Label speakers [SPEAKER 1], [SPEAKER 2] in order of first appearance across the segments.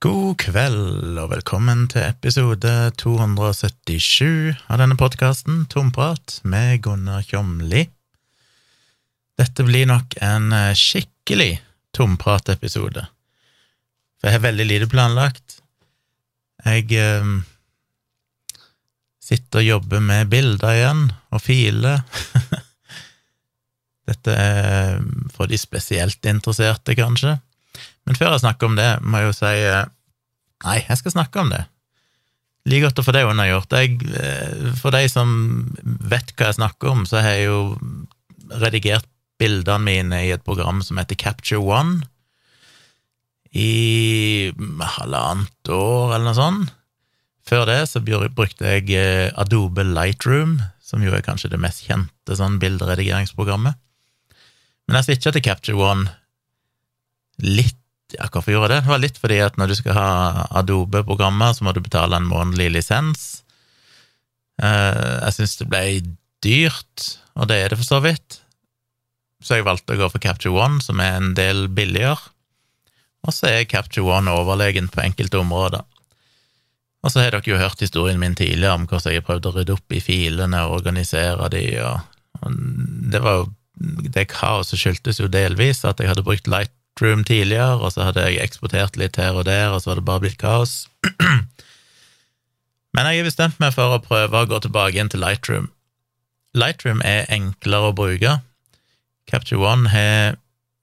[SPEAKER 1] God kveld, og velkommen til episode 277 av denne podkasten, Tomprat, med Gunnar Kjomli. Dette blir nok en eh, skikkelig tomprat-episode, for jeg har veldig lite planlagt. Jeg eh, sitter og jobber med bilder igjen, og filer. Dette er for de spesielt interesserte, kanskje. Men før jeg snakker om det, må jeg jo si eh, Nei, jeg skal snakke om det. Like godt å få det unnagjort. Eh, for de som vet hva jeg snakker om, så har jeg jo redigert bildene mine i et program som heter Capture One i halvannet år, eller noe sånt. Før det så brukte jeg eh, Adobe Lightroom, som jo er kanskje det mest kjente sånn bilderedigeringsprogrammet. Men jeg switcha til Capture One litt ja, hvorfor gjorde jeg det? Det var litt fordi at når du skal ha Adobe-programmer, så må du betale en månedlig lisens. Eh, jeg syns det ble dyrt, og det er det for så vidt, så jeg valgte å gå for Capture One, som er en del billigere. Og så er Capture One overlegen på enkelte områder. Og så har dere jo hørt historien min tidligere om hvordan jeg har prøvd å rydde opp i filene og organisere de, og, det var jo det kaoset skyldtes jo delvis at jeg hadde brukt Light Lightroom tidligere, og så hadde jeg eksportert litt her og der, og så hadde det bare blitt kaos. Men jeg har bestemt meg for å prøve å gå tilbake igjen til Lightroom. Lightroom er enklere å bruke. Capture One har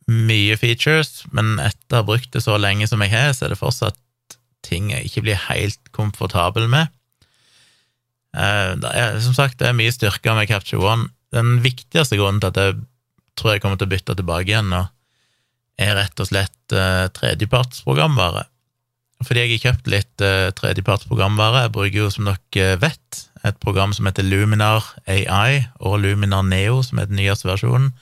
[SPEAKER 1] mye features, men etter å ha brukt det så lenge som jeg har, så er det fortsatt ting jeg ikke blir helt komfortabel med. Eh, er, som sagt, det er mye styrker med Capture One. Den viktigste grunnen til at jeg tror jeg kommer til å bytte tilbake igjen nå, er rett og slett uh, tredjepartsprogramvare. Fordi jeg har kjøpt litt uh, tredjepartsprogramvare. Jeg bruker jo, som dere eh, vet, et program som heter Luminar AI, og Luminar Neo, som er den nyeste versjonen,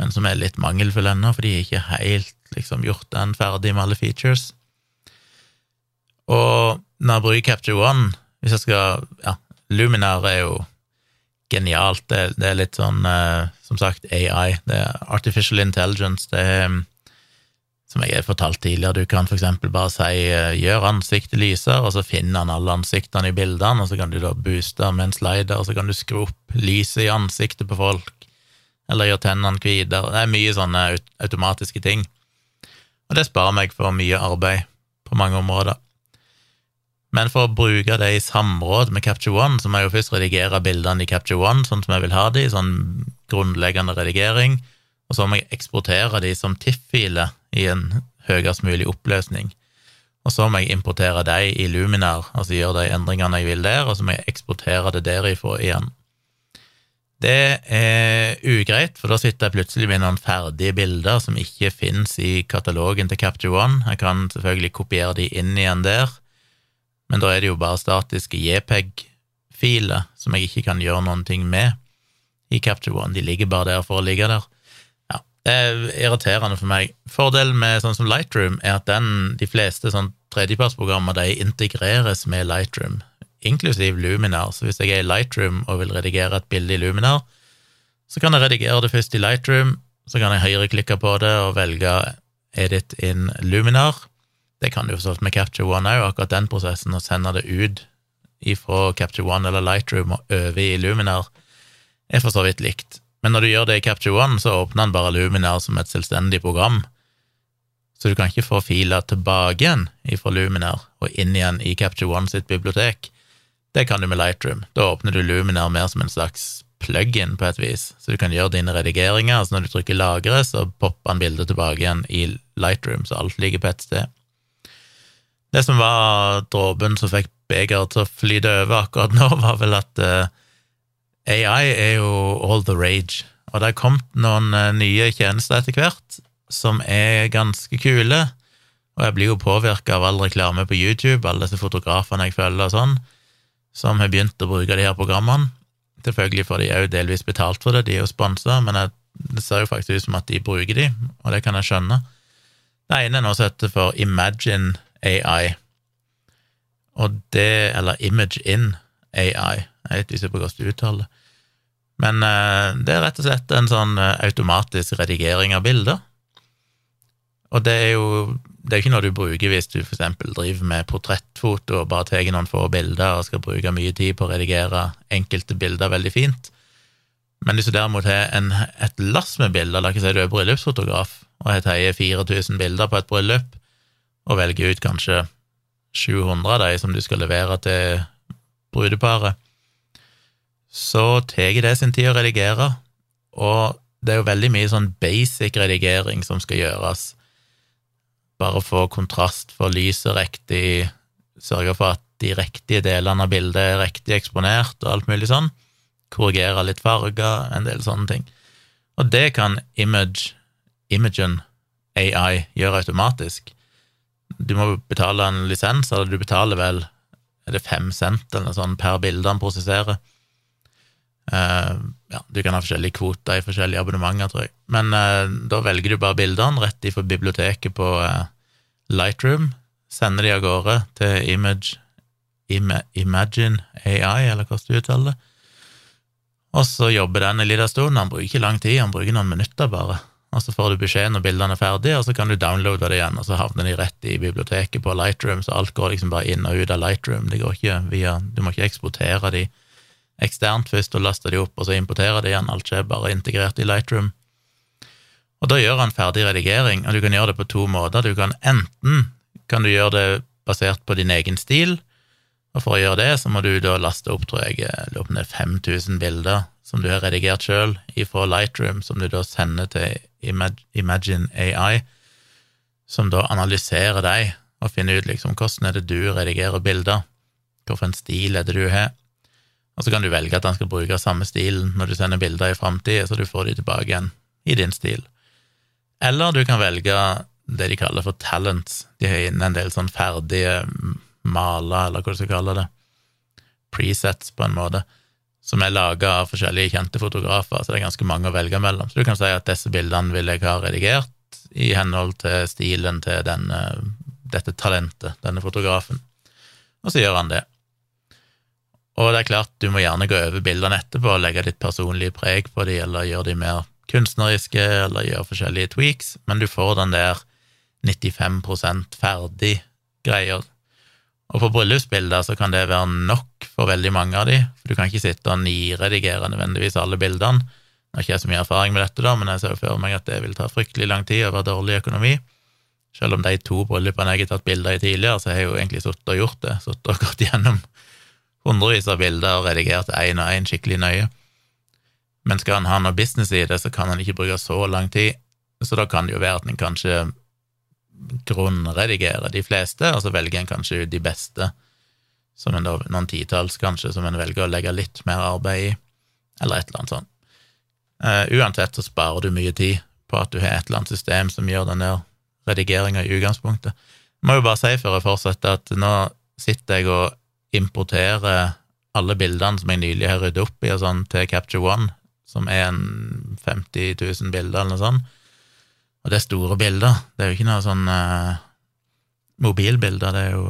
[SPEAKER 1] men som er litt mangelfull ennå, fordi jeg ikke helt liksom gjort den ferdig med alle features. Og når jeg bruker Capture One, hvis jeg skal Ja, Luminar er jo genialt. Det, det er litt sånn, uh, som sagt, AI. Det er artificial intelligence. Det er som jeg har fortalt tidligere, du kan for eksempel bare si eh, 'gjør ansiktet lysere', og så finner han alle ansiktene i bildene, og så kan du da booste med en slider, og så kan du skru opp lyset i ansiktet på folk, eller gjøre tennene hvite, Det er mye sånne automatiske ting. Og det sparer meg for mye arbeid på mange områder. Men for å bruke det i samråd med Capture One, så må jeg jo først redigere bildene i Capture One sånn som jeg vil ha de, sånn grunnleggende redigering, og så må jeg eksportere de som TIFF-filer i en høyest mulig oppløsning. Og så må jeg importere de i Luminar, altså gjøre de endringene jeg vil der, og så må jeg eksportere det derifra igjen. Det er ugreit, for da sitter jeg plutselig med noen ferdige bilder som ikke finnes i katalogen til Capture One. Jeg kan selvfølgelig kopiere de inn igjen der, men da er det jo bare statiske JPEG-filer som jeg ikke kan gjøre noen ting med i Capture One. De ligger bare der for å ligge der. Det er irriterende for meg. Fordelen med sånn som Lightroom er at den, de fleste sånn tredjepartsprogrammer integreres med Lightroom, inklusiv Luminar. Så hvis jeg er i Lightroom og vil redigere et bilde i Luminar, så kan jeg redigere det først i Lightroom, så kan jeg høyreklikke på det og velge Edit in Luminar. Det kan du sånn med Capture One òg, akkurat den prosessen, å sende det ut ifra Capture One eller Lightroom og over i Luminar, er for så vidt likt. Men når du gjør det i Capture One, så åpner den bare Luminar som et selvstendig program. Så du kan ikke få filer tilbake igjen fra Luminar og inn igjen i Capture One sitt bibliotek. Det kan du med Lightroom. Da åpner du Luminar mer som en slags plug-in, på et vis. Så du kan gjøre dine redigeringer. Altså når du trykker 'lagre', så popper han bildet tilbake igjen i Lightroom, så alt ligger på ett sted. Det som var dråpen som fikk begeret til å flyte over akkurat nå, var vel at uh, AI er jo all the rage, og det er kommet noen eh, nye tjenester etter hvert som er ganske kule, og jeg blir jo påvirka av all reklame på YouTube, alle disse fotografene jeg følger og sånn, som har begynt å bruke de her programmene. Selvfølgelig får de òg delvis betalt for det, de er jo sponsa, men jeg, det ser jo faktisk ut som at de bruker de, og det kan jeg skjønne. Det ene er nå heter for Imagine AI, og det, eller Image In AI, jeg er litt usikker på hvordan du uttaler det. Men eh, det er rett og slett en sånn eh, automatisk redigering av bilder. Og det er jo det er ikke noe du bruker hvis du eksempel driver med portrettfoto og bare tar noen få bilder og skal bruke mye tid på å redigere enkelte bilder veldig fint. Men hvis du derimot har et lass med bilder, la oss si du er bryllupsfotograf og har tatt 4000 bilder på et bryllup, og velger ut kanskje 700 av dem som du skal levere til brudeparet, så tar det sin tid å redigere, og det er jo veldig mye sånn basic redigering som skal gjøres. Bare få kontrast, for lyset riktig, sørge for at de riktige delene av bildet er riktig eksponert, og alt mulig sånn. Korrigere litt farger, en del sånne ting. Og det kan Image, Imagen AI gjøre automatisk. Du må betale en lisens, eller du betaler vel er det fem cent eller noe sånt per bilde han prosesserer. Uh, ja, du kan ha forskjellige kvoter i forskjellige abonnementer, tror jeg. Men uh, da velger du bare bildene rett ifra biblioteket på uh, Lightroom, sender de av gårde til Image Ima, Imagine AI, eller hvordan du uttaler det, og så jobber den en liten stund. Han bruker ikke lang tid, han bruker noen minutter bare og så får du beskjed når bildene er ferdige, og så kan du downloade det igjen, og så havner de rett i biblioteket på Lightroom, så alt går liksom bare inn og ut av Lightroom. Det går ikke via Du må ikke eksportere de eksternt først og laster de opp, og så importerer de igjen. Alt skjer bare integrert i Lightroom. Og da gjør han ferdig redigering, og du kan gjøre det på to måter. Du kan enten kan du gjøre det basert på din egen stil, og for å gjøre det, så må du da laste opp, tror jeg, opp ned 5000 bilder som du har redigert sjøl, ifra Lightroom, som du da sender til Imagine AI, som da analyserer deg og finner ut liksom hvordan er det du redigerer bilder, hvilken stil er det du har, og så kan du velge at han skal bruke samme stilen når du sender bilder i framtida, så du får de tilbake igjen i din stil. Eller du kan velge det de kaller for talents. De har inne en del sånn ferdige maler, eller hva du skal kalle det, presets, på en måte, som er laga av forskjellige kjente fotografer, så det er ganske mange å velge mellom. Så du kan si at disse bildene vil jeg ha redigert i henhold til stilen til denne, dette talentet, denne fotografen. Og så gjør han det. Og det er klart, du må gjerne gå over bildene etterpå og legge ditt personlige preg på de, eller gjøre de mer kunstneriske, eller gjøre forskjellige tweaks, men du får den der 95% ferdig-greia. og på bryllupsbilder så kan det være nok for veldig mange av de, for du kan ikke sitte og niredigere nødvendigvis alle bildene. Nå har ikke jeg så mye erfaring med dette, da, men jeg ser jo for meg at det vil ta fryktelig lang tid og være dårlig økonomi. Selv om de to bryllupene jeg har tatt bilder i tidligere, så har jeg jo egentlig sittet og gjort det, sittet og gått gjennom hundrevis av bilder og redigert én og én skikkelig nøye. Men skal han ha noe business i det, så kan han ikke bruke så lang tid, så da kan det jo være at en kanskje grunnredigerer de fleste, og så velger en kanskje de beste, som en da, noen titalls kanskje, som en velger å legge litt mer arbeid i, eller et eller annet sånt. Uh, uansett så sparer du mye tid på at du har et eller annet system som gjør den der redigeringa i utgangspunktet. Jeg må jo bare si før jeg fortsetter, at nå sitter jeg og importerer alle bildene som jeg nylig har ryddet opp i, og sånn, til Capture One, som er en 50 000 bilder eller noe sånt. Og det er store bilder. Det er jo ikke noe sånn uh, mobilbilder. Det er jo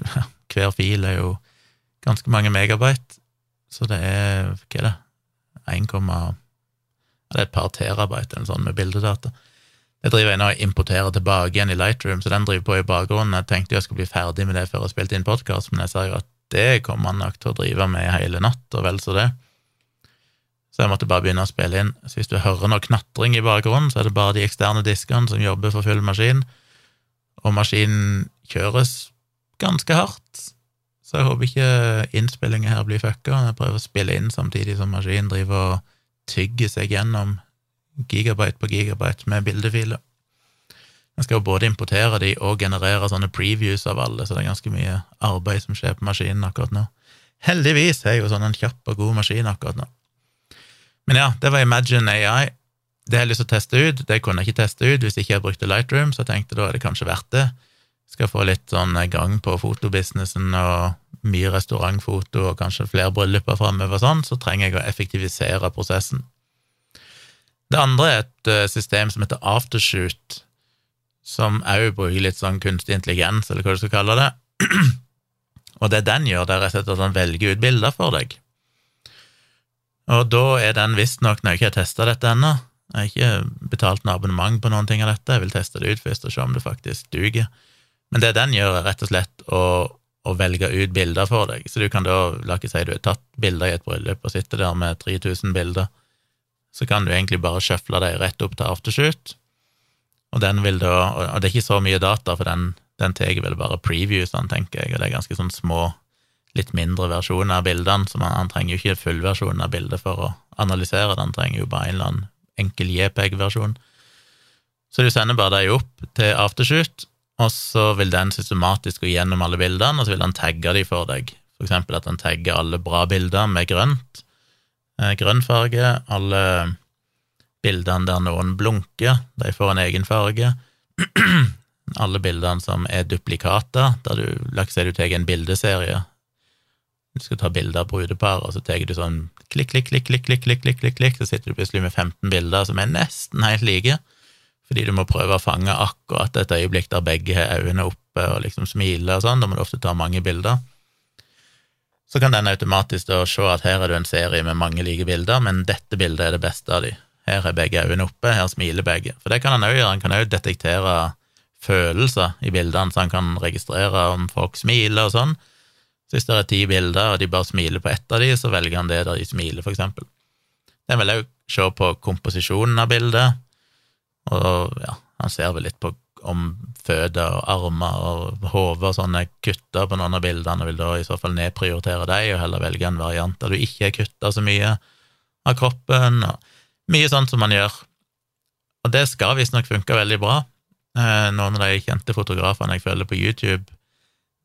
[SPEAKER 1] Hver fil er jo ganske mange megabyte. Så det er Hva er det? 1, det er et par terabyte eller sånn med bildedata. Det driver jeg nå og importerer tilbake igjen i Lightroom, så den driver på i bakgrunnen. Jeg tenkte jeg skulle bli ferdig med det før jeg spilte inn podkast, men jeg ser jo at det kommer man nok til å drive med hele natt, og vel så det. Så jeg måtte bare begynne å spille inn. Så hvis du hører noe knatring i bakgrunnen, så er det bare de eksterne diskene som jobber for full maskin, og maskinen kjøres ganske hardt. Så jeg håper ikke innspillinga her blir fucka. Jeg prøver å spille inn samtidig som maskinen driver og tygger seg gjennom gigabyte på gigabyte med bildefiler. Jeg skal jo både importere de og generere sånne previews av alle, så det er ganske mye arbeid som skjer på maskinen akkurat nå. Heldigvis er jo sånn en kjapp og god maskin akkurat nå. Men ja, det var Imagine AI. Det har jeg lyst til å teste ut. Det kunne jeg ikke teste ut hvis ikke jeg brukte Lightroom, så jeg tenkte da er det kanskje verdt det. Skal få litt sånn gang på fotobusinessen og mye restaurantfoto og kanskje flere brylluper framover sånn, så trenger jeg å effektivisere prosessen. Det andre er et uh, system som heter Aftershoot, som òg bruker litt sånn kunstig intelligens, eller hva du skal kalle det. og det den gjør, det er rett og slett at den velger ut bilder for deg. Og da er den visstnok, når jeg ikke har testa dette ennå, Jeg har ikke betalt noe abonnement på noen ting av dette, jeg vil teste det ut først og se om det faktisk duger. Men det den gjør, er rett og slett å, å velge ut bilder for deg. Så du kan da, la oss si du har tatt bilder i et bryllup og sitter der med 3000 bilder, så kan du egentlig bare sjøfle dem rett opp til aftershoot, og den vil da Og det er ikke så mye data, for den, den tar vel bare previewsene, tenker jeg, og det er ganske sånn små, litt mindre versjoner av bildene, så man, han trenger jo ikke fullversjonen av bildet for å analysere det, han trenger jo bare en eller annen enkel JPEG-versjon. Så du sender bare dem opp til aftershoot, og så vil den systematisk gå gjennom alle bildene, og så vil han tagge de for deg. For eksempel at han tagger alle bra bilder med grønt, eh, grønn farge, alle bildene der noen blunker, de får en egen farge, alle bildene som er duplikater, der du, la oss si du tar en bildeserie, du skal ta bilder av brudepar, og så tar du sånn klikk, klikk, klikk, klikk, klikk, klikk, klikk, klikk, så sitter du plutselig med 15 bilder som er nesten helt like, fordi du må prøve å fange akkurat et øyeblikk der begge har øynene oppe og liksom smiler og sånn, da må du ofte ta mange bilder. Så kan den automatisk da se at her er det en serie med mange like bilder, men dette bildet er det beste av de. Her er begge øynene oppe, her smiler begge. For det kan han òg gjøre, han kan òg detektere følelser i bildene, så han kan registrere om folk smiler og sånn. Så hvis det er ti bilder, og de bare smiler på ett av de, så velger han det der de smiler, for eksempel. Den vil òg se på komposisjonen av bildet, og ja, han ser vel litt på om føtter og armer og hode og sånne kutter på noen av bildene, og vil da i så fall nedprioritere dem og heller velge en variant der du ikke er kutta så mye av kroppen, og mye sånt som man gjør. Og det skal visstnok funke veldig bra. Eh, noen av de kjente fotografene jeg følger på YouTube,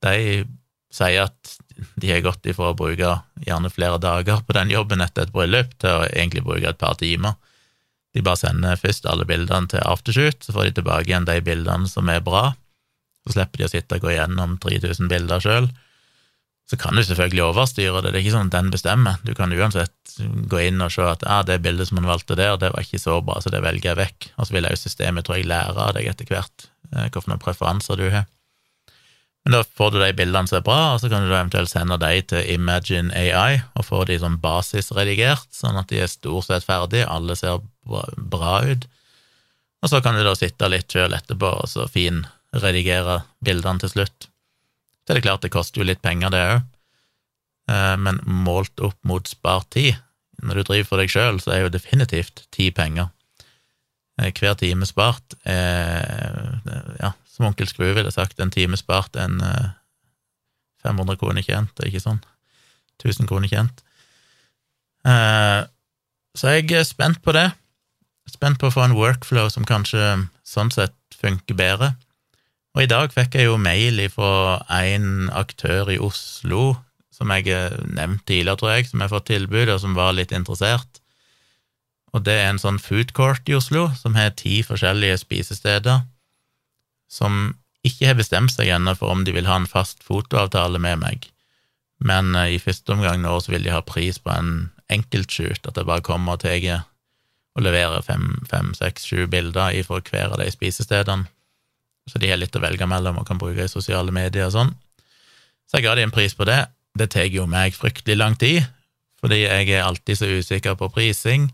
[SPEAKER 1] de sier at de har gått ifra å bruke gjerne flere dager på den jobben etter et bryllup, til å egentlig bruke et par timer. De bare sender først alle bildene til aftershoot, så får de tilbake igjen de bildene som er bra. Så slipper de å sitte og gå gjennom 3000 bilder sjøl. Så kan du selvfølgelig overstyre det, det er ikke sånn at den bestemmer. Du kan uansett gå inn og se at ah, det bildet som man valgte der, det var ikke så bra, så det velger jeg vekk. Og så vil jeg jo systemet, tror jeg, lære av deg etter hvert eh, hvilke preferanser du har. Men da får du de bildene som er bra, og så kan du da eventuelt sende de til Imagine AI og få de sånn basisredigert, sånn at de er stort sett ferdige, alle ser bra ut. Og så kan du da sitte litt sjøl etterpå og så finredigere bildene til slutt. Så er det klart det koster jo litt penger, det òg, eh, men målt opp mot spart tid Når du driver for deg sjøl, så er jo definitivt tid penger. Eh, hver time spart er ja, som onkel Skru ville sagt, en time spart en 500 kroner tjent, det er ikke sånn? 1000 kroner tjent. Så jeg er spent på det. Spent på å få en workflow som kanskje sånn sett funker bedre. Og i dag fikk jeg jo mail fra en aktør i Oslo som jeg nevnte tidligere, tror jeg, som jeg har fått tilbud, og som var litt interessert. Og det er en sånn food court i Oslo som har ti forskjellige spisesteder, som ikke har bestemt seg ennå for om de vil ha en fast fotoavtale med meg, men eh, i første omgang nå så vil de ha pris på en enkeltshoot, at jeg bare kommer og tar og leverer fem, fem, seks, sju bilder fra hver av de spisestedene, så de har litt å velge mellom og kan bruke i sosiale medier og sånn. Så jeg ga de en pris på det. Det tar jo meg fryktelig lang tid, fordi jeg er alltid så usikker på prising.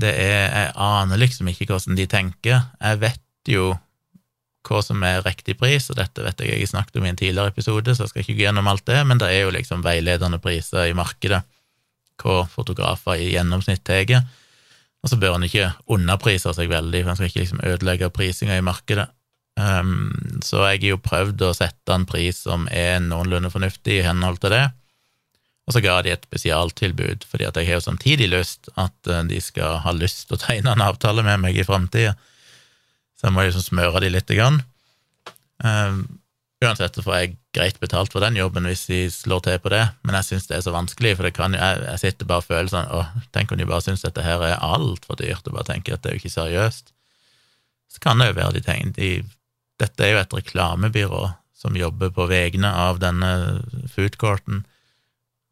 [SPEAKER 1] Det er Jeg aner liksom ikke hvordan de tenker. Jeg vet jo hva som er riktig pris, og dette vet jeg jeg snakket om i en tidligere episode, så jeg skal ikke gå gjennom alt det, men det er jo liksom veiledende priser i markedet, hva fotografer i gjennomsnitt tar. Og så bør en ikke underprise seg veldig, for en skal ikke liksom ødelegge prisinga i markedet. Um, så jeg har jo prøvd å sette en pris som er noenlunde fornuftig i henhold til det, og så ga de et spesialtilbud, fordi at jeg har jo samtidig lyst at eh, de skal ha lyst til å tegne en avtale med meg i framtida, så jeg må liksom smøre de lite grann. Um, Uansett så får jeg greit betalt for den jobben hvis de slår til på det, men jeg syns det er så vanskelig, for kan jeg, jeg sitter bare og føler sånn Å, tenk om de bare syns dette her er altfor dyrt, og bare tenker at det er jo ikke seriøst. Så kan det jo være de tenker de, Dette er jo et reklamebyrå som jobber på vegne av denne foodcourten,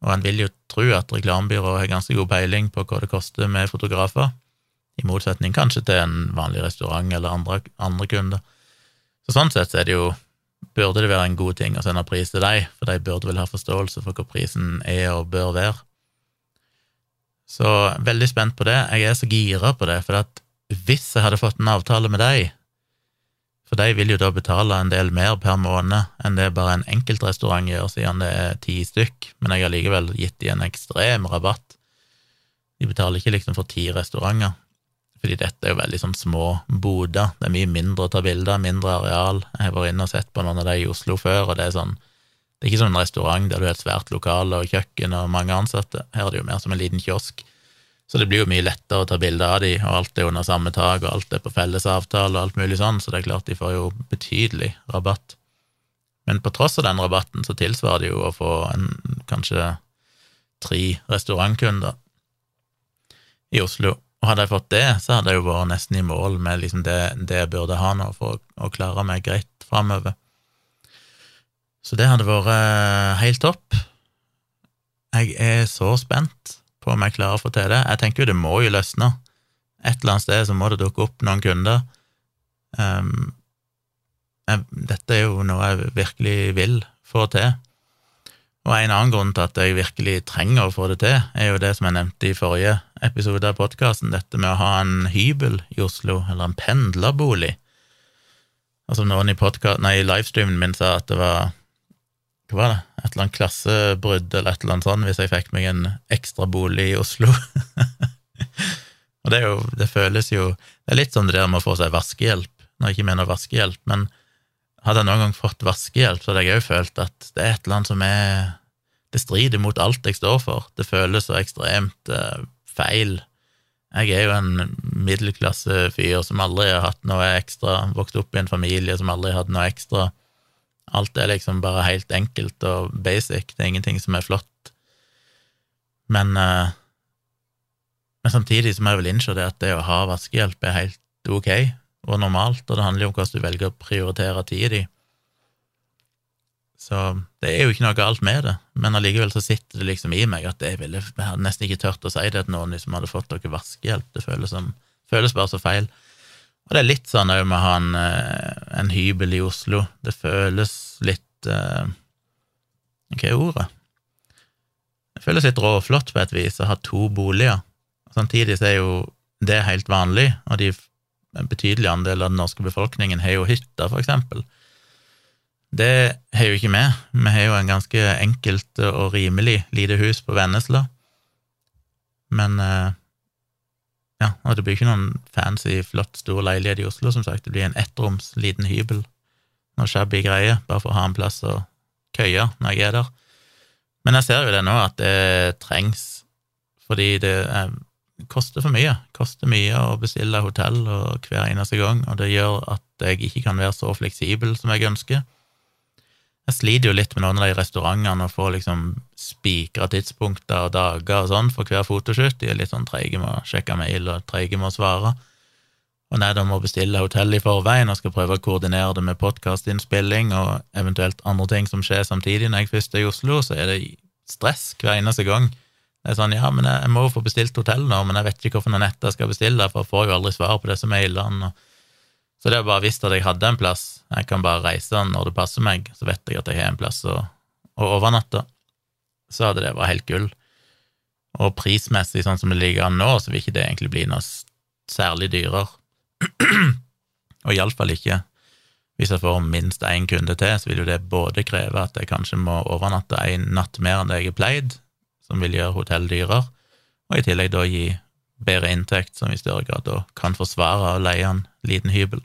[SPEAKER 1] og en vil jo tro at reklamebyrået har ganske god peiling på hva det koster med fotografer, i motsetning kanskje til en vanlig restaurant eller andre, andre kunder. Så sånn sett er det jo burde det være en god ting å sende pris til dem, for de burde vel ha forståelse for hva prisen er og bør være. Så veldig spent på det. Jeg er så gira på det, for at hvis jeg hadde fått en avtale med deg, for de vil jo da betale en del mer per måned enn det bare en enkeltrestaurant gjør, siden det er ti stykk, men jeg har likevel gitt de en ekstrem rabatt. De betaler ikke liksom for ti restauranter, fordi dette er jo veldig sånn små boder, det er mye mindre å ta bilder, mindre areal. Jeg har vært inne og sett på noen av de i Oslo før, og det er sånn det er ikke som en restaurant der du har et svært lokale og kjøkken og mange ansatte. Her er det jo mer som en liten kiosk. Så det blir jo mye lettere å ta bilde av de, og alt er under samme tak, og alt er på felles avtale og alt mulig sånn, så det er klart de får jo betydelig rabatt. Men på tross av den rabatten så tilsvarer det jo å få en, kanskje tre restaurantkunder i Oslo. Og hadde jeg fått det, så hadde jeg jo vært nesten i mål med liksom det, det jeg burde ha nå for å, å klare meg greit framover. Så det hadde vært eh, helt topp. Jeg er så spent på om jeg klarer å få til det. Jeg tenker jo det må jo løsne. Et eller annet sted så må det dukke opp noen kunder. Um, jeg, dette er jo noe jeg virkelig vil få til. Og en annen grunn til at jeg virkelig trenger å få det til, er jo det som jeg nevnte i forrige episode av podkasten, dette med å ha en hybel i Oslo, eller en pendlerbolig. Altså noen i, nei, i livestreamen min sa at det var hva var det, et eller annet klassebrudd eller et eller annet sånt hvis jeg fikk meg en ekstra bolig i Oslo. og det er jo, det føles jo Det er litt som det der med å få seg vaskehjelp, når jeg ikke mener vaskehjelp, men hadde jeg noen gang fått vaskehjelp, så hadde jeg òg følt at det er et eller annet som er Det strider mot alt jeg står for. Det føles så ekstremt uh, feil. Jeg er jo en middelklassefyr som aldri har hatt noe ekstra, vokst opp i en familie som aldri har hatt noe ekstra Alt er liksom bare helt enkelt og basic, det er ingenting som er flott. Men, uh, men samtidig så må jeg vel innse det at det å ha vaskehjelp er helt ok og normalt, og det handler jo om hvordan du velger å prioritere tida di. Så det er jo ikke noe galt med det, men allikevel så sitter det liksom i meg at jeg, ville, jeg hadde nesten ikke tørt å si det til noen som hadde fått dere vaskehjelp. Det føles, som, føles bare så feil. Og det er litt sånn òg med å ha en, eh, en, hybel i Oslo. Det føles litt uh, Hva er ordet? Det føles litt råflott på et vis å ha to boliger. Samtidig så er jo det helt vanlig, og de, en betydelig andel av den norske befolkningen har jo hytter, for eksempel. Det har jo ikke vi. Vi har jo en ganske enkelt og rimelig lite hus på Vennesla. Men uh, ja, og det blir ikke noen fancy, flott, stor leilighet i Oslo, som sagt. Det blir en ettroms, liten hybel. Noe shabby greie, bare for å ha en plass å køye når jeg er der. Men jeg ser jo det nå, at det trengs, fordi det eh, koster for mye. Koster mye å bestille hotell hver eneste gang, og det gjør at jeg ikke kan være så fleksibel som jeg ønsker. Jeg sliter jo litt med noen av de restaurantene og får liksom spikra tidspunkter og dager og sånn for hver fotoshoot. De er litt sånn treige med å sjekke mail og treige med å svare. Og når jeg da må bestille hotell i forveien og skal prøve å koordinere det med podkastinnspilling og eventuelt andre ting som skjer samtidig når jeg først er i Oslo, så er det stress hver eneste gang. Det er sånn, ja, men jeg må jo få bestilt hotell nå, men jeg vet ikke hvilke netter jeg skal bestille, for jeg får jo aldri svar på disse mailene. og så det å bare visst at jeg hadde en plass, jeg kan bare reise når det passer meg, så vet jeg at jeg har en plass å, å overnatte, så hadde det vært helt gull. Og prismessig, sånn som det ligger an nå, så vil ikke det egentlig bli noe særlig dyrere. og iallfall ikke hvis jeg får minst én kunde til, så vil jo det både kreve at jeg kanskje må overnatte en natt mer enn det jeg har pleid, som vil gjøre hotell dyrere, og i tillegg da gi bedre inntekt, som i større grad da kan forsvare å leie en liten hybel.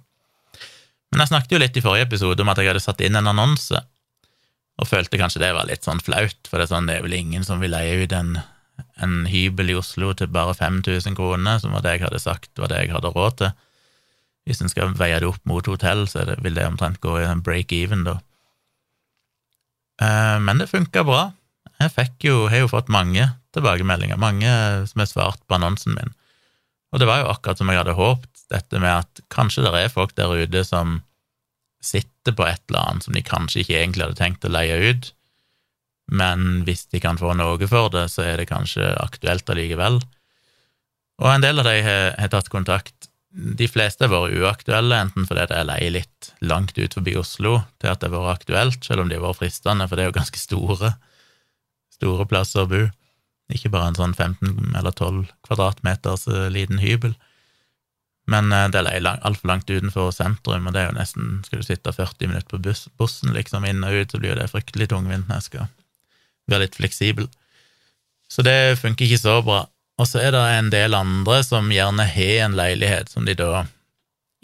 [SPEAKER 1] Men jeg snakket jo litt i forrige episode om at jeg hadde satt inn en annonse, og følte kanskje det var litt sånn flaut, for det er, sånn, det er vel ingen som vil leie ut en, en hybel i Oslo til bare 5000 kroner, som var det jeg hadde sagt var det jeg hadde råd til. Hvis en skal veie det opp mot hotell, så det, vil det omtrent gå i en break-even, da. Eh, men det funka bra. Jeg fikk jo, har jo fått mange tilbakemeldinger, mange som har svart på annonsen min. Og det var jo akkurat som jeg hadde håpet, dette med at kanskje det er folk der ute som sitter på et eller annet som de kanskje ikke egentlig hadde tenkt å leie ut, men hvis de kan få noe for det, så er det kanskje aktuelt allikevel. Og en del av de har, har tatt kontakt. De fleste har vært uaktuelle, enten fordi jeg leier litt langt ut forbi Oslo til at det har vært aktuelt, selv om de har vært fristende, for det er jo ganske store, store plasser å bo. Ikke bare en sånn 15 eller 12 kvadratmeters eh, liten hybel. Men eh, det er altfor langt utenfor sentrum, og det er jo nesten Skal du sitte 40 minutter på buss, bussen liksom inn og ut, så blir det fryktelig tungvint når jeg skal være litt fleksibel. Så det funker ikke så bra. Og så er det en del andre som gjerne har en leilighet som de da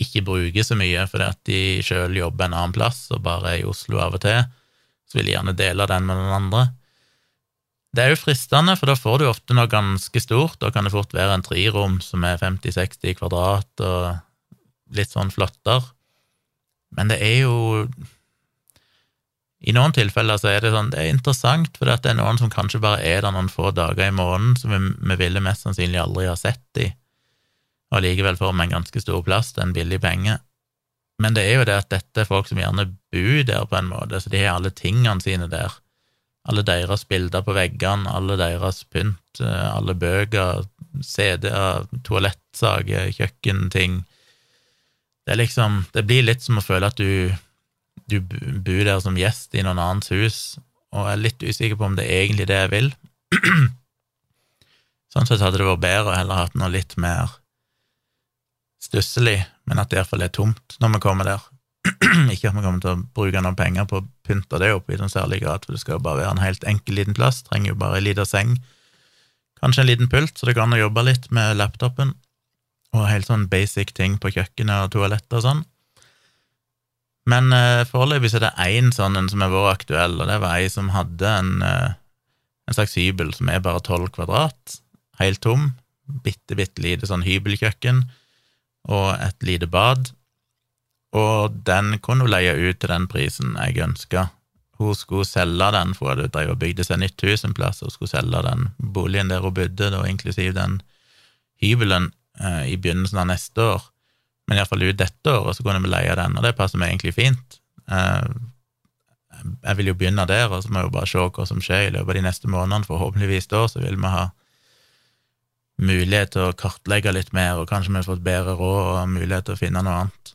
[SPEAKER 1] ikke bruker så mye fordi at de sjøl jobber en annen plass og bare er i Oslo av og til, så vil de gjerne dele den med den andre. Det er jo fristende, for da får du ofte noe ganske stort. Da kan det fort være en trirom som er 50-60 kvadrat og litt sånn flotter. Men det er jo I noen tilfeller så er det sånn, det er interessant, for det er noen som kanskje bare er der noen få dager i måneden, som vi, vi ville mest sannsynlig aldri ha sett de, og likevel får vi en ganske stor plass til en billig penge. Men det er jo det at dette er folk som gjerne bor der på en måte, så de har alle tingene sine der alle deres bilder på veggene, alle deres pynt, eh, alle bøker, CD-er, toalettsaker, kjøkkenting. Det liksom Det blir litt som å føle at du, du bor der som gjest i noen annens hus, og er litt usikker på om det er egentlig det jeg vil. sånn sett hadde det vært bedre å heller hatt noe litt mer stusslig, men at det iallfall er tomt når vi kommer der. ikke at vi kommer til å bruke noen penger på å pynte det opp i noen særlig grad, for det skal jo bare være en helt enkel liten plass, trenger jo bare ei lita seng, kanskje en liten pult, så det går an å jobbe litt med laptopen, og helt sånn basic ting på kjøkkenet og toalettet og sånn. Men eh, foreløpig er det én sånn en som har vært aktuell, og det var ei som hadde en, eh, en slags hybel som er bare tolv kvadrat, helt tom, bitte, bitte lite sånn hybelkjøkken og et lite bad og den kunne hun leie ut til den prisen jeg ønska. Hun skulle selge den, for hun drev og bygde seg nytt hus en plass, og skulle selge den boligen der hun bodde, da inklusiv den hybelen, eh, i begynnelsen av neste år. Men iallfall ut dette året så kunne vi leie den, og det passer meg egentlig fint. Eh, jeg vil jo begynne der, og så må jeg jo bare se hva som skjer i løpet av de neste månedene. Forhåpentligvis da så vil vi ha mulighet til å kartlegge litt mer, og kanskje vi har fått bedre råd og mulighet til å finne noe annet.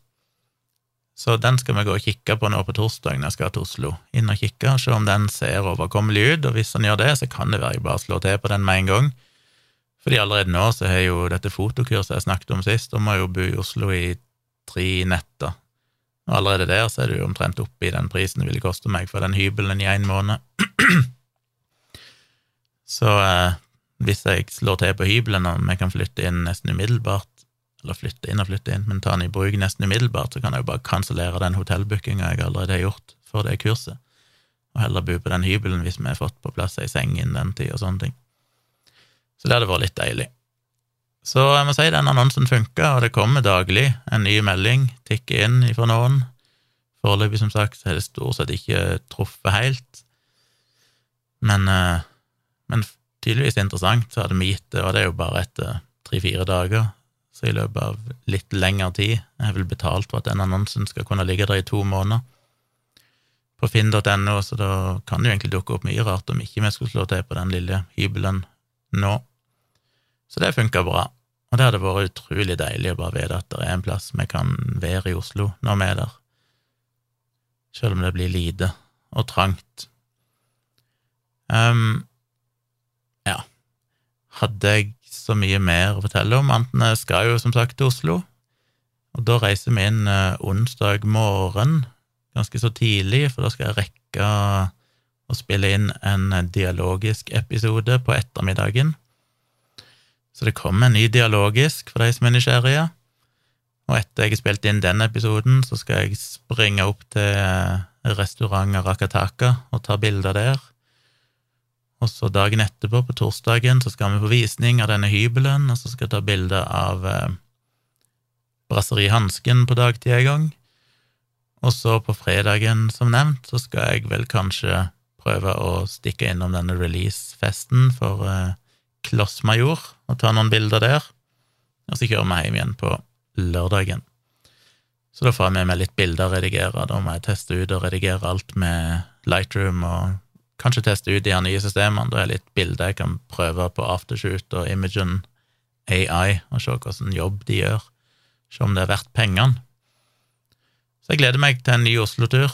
[SPEAKER 1] Så den skal vi gå og kikke på nå på torsdag når jeg skal til Oslo. Inn og kikke, se om den ser overkommelig ut, og hvis den gjør det, så kan det være jeg bare slår til på den med en gang. Fordi allerede nå så har jo dette fotokurset jeg snakket om sist, om jeg jo bo i Oslo i tre netter. Og allerede der så er jo omtrent oppe i den prisen det ville koste meg for den hybelen i en måned. så eh, hvis jeg slår til på hybelen, og vi kan flytte inn nesten umiddelbart, eller flytte inn og flytte inn, men ta den i bruk nesten umiddelbart, så kan jeg jo bare kansellere den hotellbookinga jeg allerede har gjort for det kurset, og heller bo på den hybelen hvis vi har fått på plass ei seng innen den tid og sånne ting. Så det hadde vært litt deilig. Så jeg må si den annonsen funka, og det kommer daglig en ny melding tikker inn ifra noen. Foreløpig, som sagt, så har det stort sett ikke truffet helt, men, eh, men tydeligvis interessant, så hadde vi gitt det, og det er jo bare etter tre-fire dager, så i løpet av litt lengre tid har vel betalt for at den annonsen skal kunne ligge der i to måneder på finn.no, så da kan det jo egentlig dukke opp mye rart om ikke vi skulle slå til på den lille hybelen nå. Så det funka bra, og det hadde vært utrolig deilig å bare vite at det er en plass vi kan være i Oslo når vi er der, selv om det blir lite og trangt. Um, ja, hadde jeg så mye mer å fortelle om. Antene skal jo som sagt til Oslo, og da reiser vi inn eh, onsdag morgen, ganske så tidlig, for da skal jeg rekke å spille inn en dialogisk episode på ettermiddagen. Så det kommer en ny dialogisk for de som er nysgjerrige. Og etter jeg har spilt inn den episoden, så skal jeg springe opp til restaurant Rakataka og ta bilder der. Og så dagen etterpå, på torsdagen, så skal vi på visning av denne hybelen, og så skal jeg ta bilde av eh, Brasseri på dagtid en gang. Og så på fredagen, som nevnt, så skal jeg vel kanskje prøve å stikke innom denne release-festen for eh, Klossmajor og ta noen bilder der. Og så kjører vi hjem igjen på lørdagen. Så da får jeg med meg litt bilder å redigere. Da må jeg teste ut og redigere alt med Lightroom og Kanskje teste ut de her nye systemene. Da er litt bilder jeg kan prøve på Aftershoot og Imagen AI, og se hvilken jobb de gjør. Se om det er verdt pengene. Så jeg gleder meg til en ny Oslo-tur.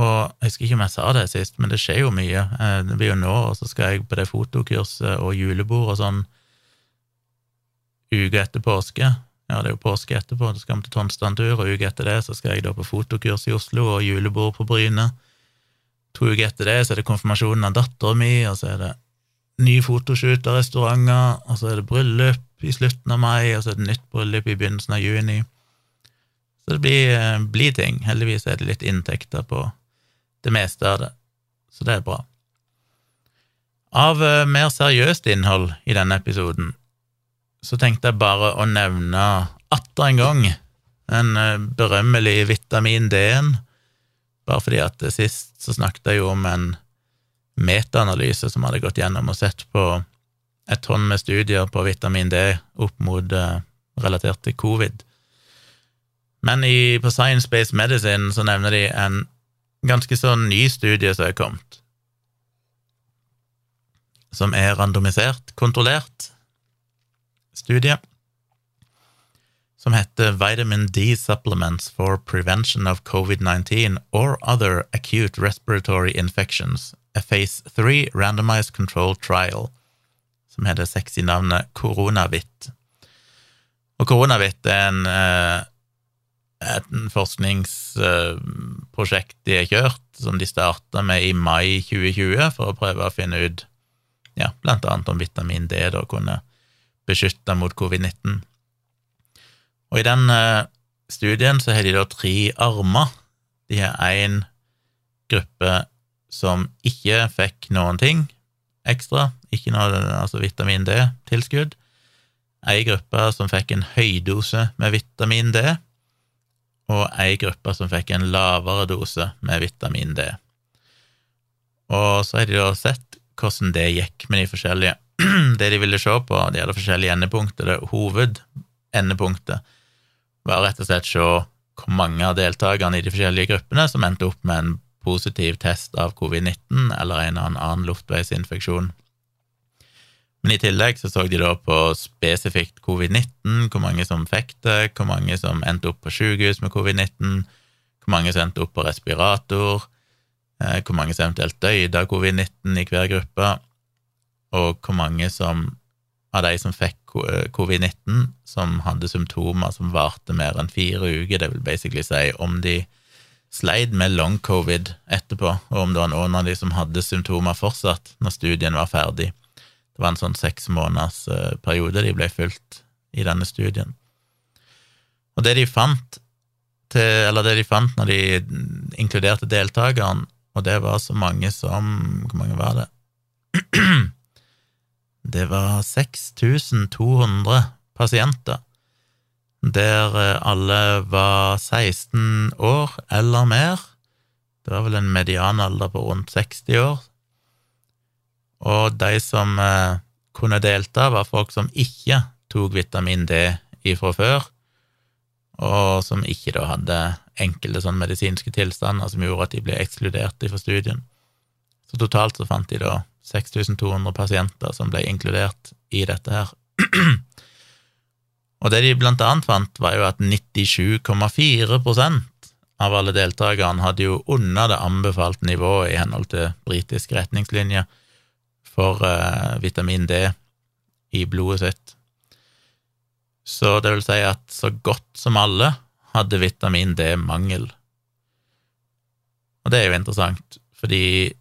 [SPEAKER 1] Og jeg husker ikke om jeg sa det sist, men det skjer jo mye. Eh, det blir jo nå, og så skal jeg på det fotokurset og julebord og sånn uka etter påske. Ja, det er jo påske etterpå, så skal vi til Tonstad tur, og uka etter det så skal jeg da på fotokurs i Oslo og julebord på Bryne. To uker etter det så er det konfirmasjonen av dattera mi, og så er det ny fotoshoot av restauranter, og så er det bryllup i slutten av mai, og så er det nytt bryllup i begynnelsen av juni. Så det blir, eh, blir ting. Heldigvis er det litt inntekter på det meste av det, så det er bra. Av uh, mer seriøst innhold i denne episoden så tenkte jeg bare å nevne atter en gang den uh, berømmelige vitamin D-en, bare fordi at sist så snakket jeg jo om en metaanalyse som hadde gått gjennom og sett på et tonn med studier på vitamin D opp mot uh, relatert til covid. Men i, på Science Based Medicine så nevner de en ganske sånn ny studie som er kommet, som er randomisert, kontrollert studie, som heter Vitamin D Supplements for Prevention of COVID-19 or Other Acute Respiratory Infections, a Phase 3 Randomized Control Trial, som heter sexy navnet Koronavit. Og Koronavit er en eh, et forskningsprosjekt de har kjørt, som de starta med i mai 2020, for å prøve å finne ut ja, blant annet om vitamin D da kunne beskytte mot covid-19. Og i den eh, studien så har de da tre armer. De har én gruppe som ikke fikk noen ting ekstra, ikke noe altså vitamin D-tilskudd. Ei gruppe som fikk en høydose med vitamin D, og ei gruppe som fikk en lavere dose med vitamin D. Og så har de da sett hvordan det gikk med de forskjellige Det de ville se på, de hadde forskjellige endepunkter, det hovedendepunktet var rett og slett se hvor mange av deltakerne i de forskjellige gruppene som endte opp med en positiv test av covid-19 eller en eller annen luftveisinfeksjon. Men i tillegg så så de da på spesifikt covid-19, hvor mange som fikk det, hvor mange som endte opp på sykehus med covid-19, hvor mange som endte opp på respirator, eh, hvor mange som eventuelt døde av covid-19 i hver gruppe, og hvor mange som, av de som fikk covid-19, som hadde symptomer som varte mer enn fire uker, det vil basically si om de sleit med long covid etterpå, og om det var noen av de som hadde symptomer fortsatt når studien var ferdig. Det var en sånn seks måneders eh, periode de ble fulgt i denne studien. Og det de fant til, eller det de fant når de inkluderte deltakeren, og det var så mange som Hvor mange var det? Det var 6200 pasienter, der eh, alle var 16 år eller mer. Det var vel en medianalder på rundt 60 år, og de som eh, kunne delta, var folk som ikke tok vitamin D ifra før, og som ikke da hadde enkelte sånn medisinske tilstander som gjorde at de ble ekskludert fra studien. Så totalt så fant de da 6200 pasienter som ble inkludert i dette her. og det de blant annet fant, var jo at 97,4% av alle deltakerne hadde jo under det anbefalte nivået i henhold til britiske retningslinjer for uh, vitamin D i blodet sitt. Så det vil si at så godt som alle hadde vitamin D-mangel. Og det er jo interessant, fordi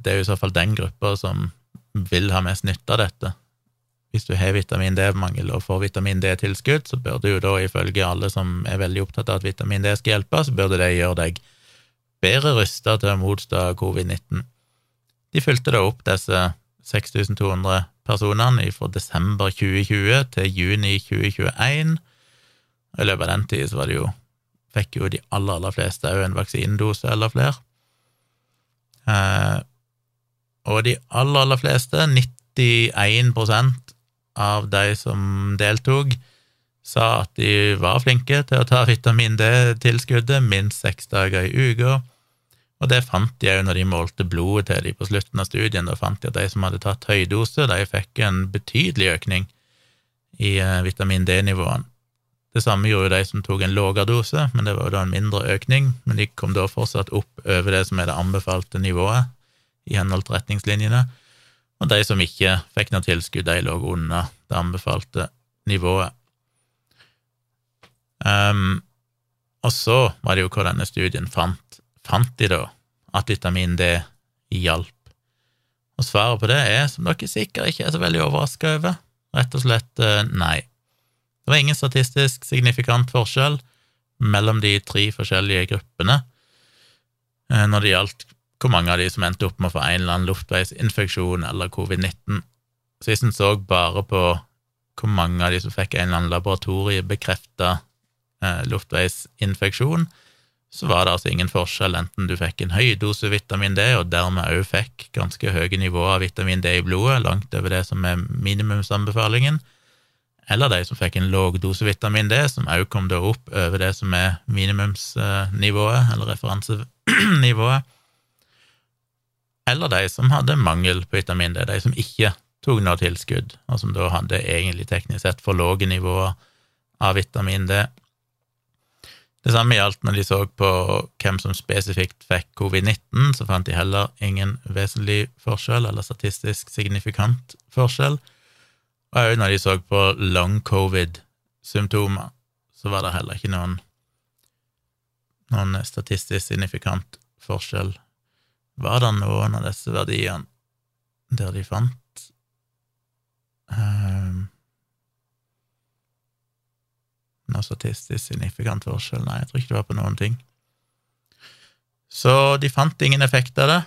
[SPEAKER 1] det er jo i så fall den gruppa som vil ha mest nytte av dette. Hvis du har vitamin D-mangel og får vitamin D-tilskudd, så bør du jo da, ifølge alle som er veldig opptatt av at vitamin D skal hjelpe, så burde det gjøre deg bedre rusta til å motstå covid-19. De fulgte da opp disse 6200 personene fra desember 2020 til juni 2021. I løpet av den tid så var det jo fikk jo de aller, aller fleste òg en vaksinedose eller flere. Eh, og de aller, aller fleste, 91% av de som deltok, sa at de var flinke til å ta vitamin D-tilskuddet minst seks dager i uka, og det fant de òg når de målte blodet til de på slutten av studien. Da fant de at de som hadde tatt høydose, de fikk en betydelig økning i eh, vitamin D-nivåene. Det samme gjorde jo de som tok en lavere dose, men det var jo da en mindre økning. Men de kom da fortsatt opp over det som er det anbefalte nivået i henhold til retningslinjene. Og de som ikke fikk noe tilskudd, de lå under det anbefalte nivået. Um, og så var det jo hva denne studien fant. Fant de da at vitamin D hjalp? Og svaret på det er, som dere sikkert ikke er så veldig overraska over, rett og slett eh, nei. Det var ingen statistisk signifikant forskjell mellom de tre forskjellige gruppene eh, når det gjaldt hvor mange av de som endte opp med å få en eller annen luftveisinfeksjon eller covid-19. Så hvis en så bare på hvor mange av de som fikk en eller annen laboratoriebekrefta eh, luftveisinfeksjon, så var det altså ingen forskjell enten du fikk en høy dose vitamin D, og dermed òg fikk ganske høye nivåer av vitamin D i blodet, langt over det som er minimumsanbefalingen, eller de som fikk en låg dose vitamin D, som òg kom da opp over det som er minimumsnivået, eller referansenivået, eller de som hadde mangel på vitamin D, de som ikke tok noe tilskudd, og som da hadde egentlig teknisk sett for lave nivåer av vitamin D. Det samme gjaldt når de så på hvem som spesifikt fikk covid-19, så fant de heller ingen vesentlig forskjell, eller statistisk signifikant forskjell. Og òg når de så på long covid-symptomer, så var det heller ikke noen, noen statistisk signifikant forskjell. Var det noen av disse verdiene der de fant um, noe statistisk signifikant forskjell. Nei, jeg tror ikke det var på noen ting. Så de fant ingen effekt av det.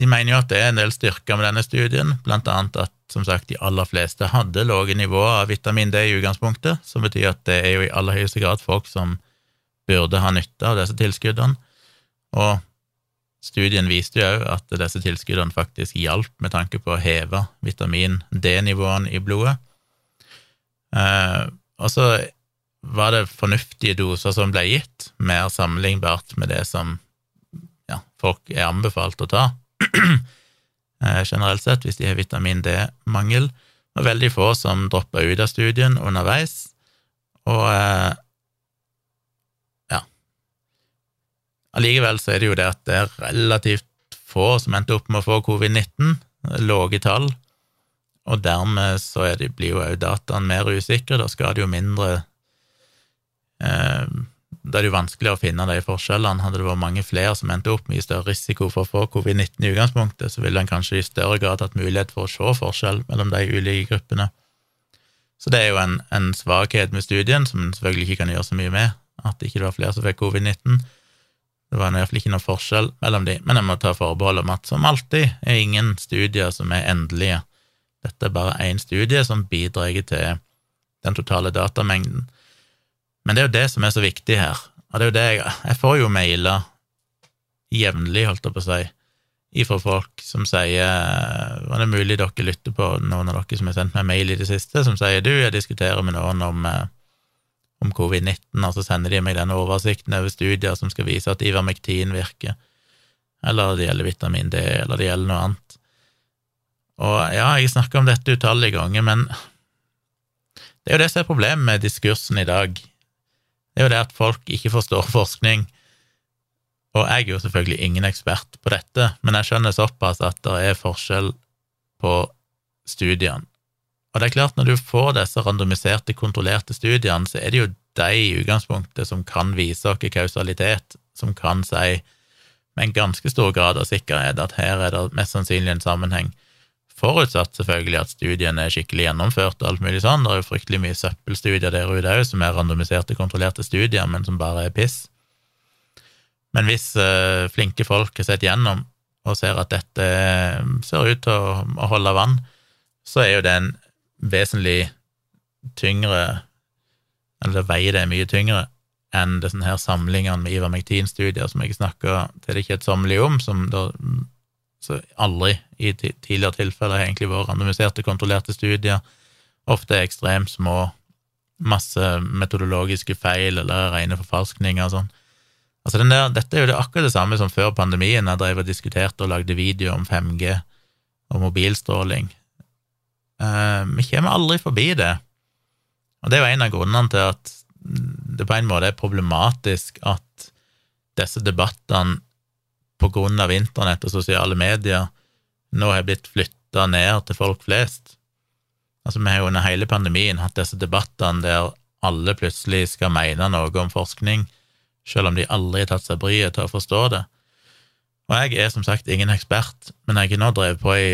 [SPEAKER 1] De mener jo at det er en del styrker med denne studien, blant annet at som sagt de aller fleste hadde lave nivåer av vitamin D i utgangspunktet, som betyr at det er jo i aller høyeste grad folk som burde ha nytte av disse tilskuddene. Og studien viste jo at disse tilskuddene faktisk hjalp med tanke på å heve vitamin D-nivåene i blodet. Eh, og så var det fornuftige doser som ble gitt, mer sammenlignbart med det som ja, folk er anbefalt å ta eh, generelt sett, hvis de har vitamin D-mangel. Det var veldig få som droppa ut av studien underveis, og eh, ja Allikevel så er det jo det at det er relativt få som endte opp med å få covid-19, lave tall, og dermed så det, blir jo òg dataene mer usikre, da skal det jo mindre Eh, da er det jo vanskelig å finne de forskjellene. Hadde det vært mange flere som endte opp med større risiko for å få covid-19 i utgangspunktet, så ville en kanskje i større grad hatt mulighet for å se forskjell mellom de ulike gruppene. Så det er jo en, en svakhet med studien, som en selvfølgelig ikke kan gjøre så mye med, at ikke det var flere som fikk covid-19. Det var iallfall ikke noe forskjell mellom de, men jeg må ta forbehold om at som alltid er ingen studier som er endelige. Dette er bare én studie som bidrar til den totale datamengden. Men det er jo det som er så viktig her, og det er jo det jeg Jeg får jo mailer jevnlig, holdt jeg på å si, ifra folk som sier Var det mulig dere lytter på noen av dere som har sendt meg mail i det siste, som sier du, jeg diskuterer med noen om, eh, om covid-19, og så sender de meg den oversikten over studier som skal vise at Ivermektin virker, eller det gjelder vitamin D, eller det gjelder noe annet. Og ja, jeg snakker om dette utallige ganger, men det er jo det som er problemet med diskursen i dag det er jo det at folk ikke forstår forskning. Og jeg er jo selvfølgelig ingen ekspert på dette, men jeg skjønner såpass at det er forskjell på studiene. Og det er klart, når du får disse randomiserte, kontrollerte studiene, så er det jo de i utgangspunktet som kan vise oss kausalitet, som kan si med en ganske stor grad av sikkerhet at her er det mest sannsynlig en sammenheng. Forutsatt selvfølgelig at studiene er skikkelig gjennomført og alt mulig sånn. Det er jo fryktelig mye søppelstudier der ute òg, som er randomiserte, kontrollerte studier, men som bare er piss. Men hvis uh, flinke folk har sett gjennom og ser at dette ser ut til å, å holde vann, så er jo det en vesentlig tyngre Eller det veier det mye tyngre enn disse her samlingene med Ivar McTean-studier som jeg snakka til det kjedsommelige om, som da så aldri i tidligere tilfeller har egentlig vært randomiserte, kontrollerte studier. Ofte er ekstremt små, masse metodologiske feil eller rene forfalskninger og sånn. Altså der, dette er jo det akkurat det samme som før pandemien, jeg drev og diskuterte og lagde video om 5G og mobilstråling. Uh, vi kommer aldri forbi det. Og det er jo en av grunnene til at det på en måte er problematisk at disse debattene på grunn av internett og sosiale medier nå har blitt flytta ned til folk flest. Altså, vi har jo under hele pandemien hatt disse debattene der alle plutselig skal mene noe om forskning, selv om de aldri har tatt seg bryet til å forstå det. Og jeg er som sagt ingen ekspert, men jeg har nå drevet på i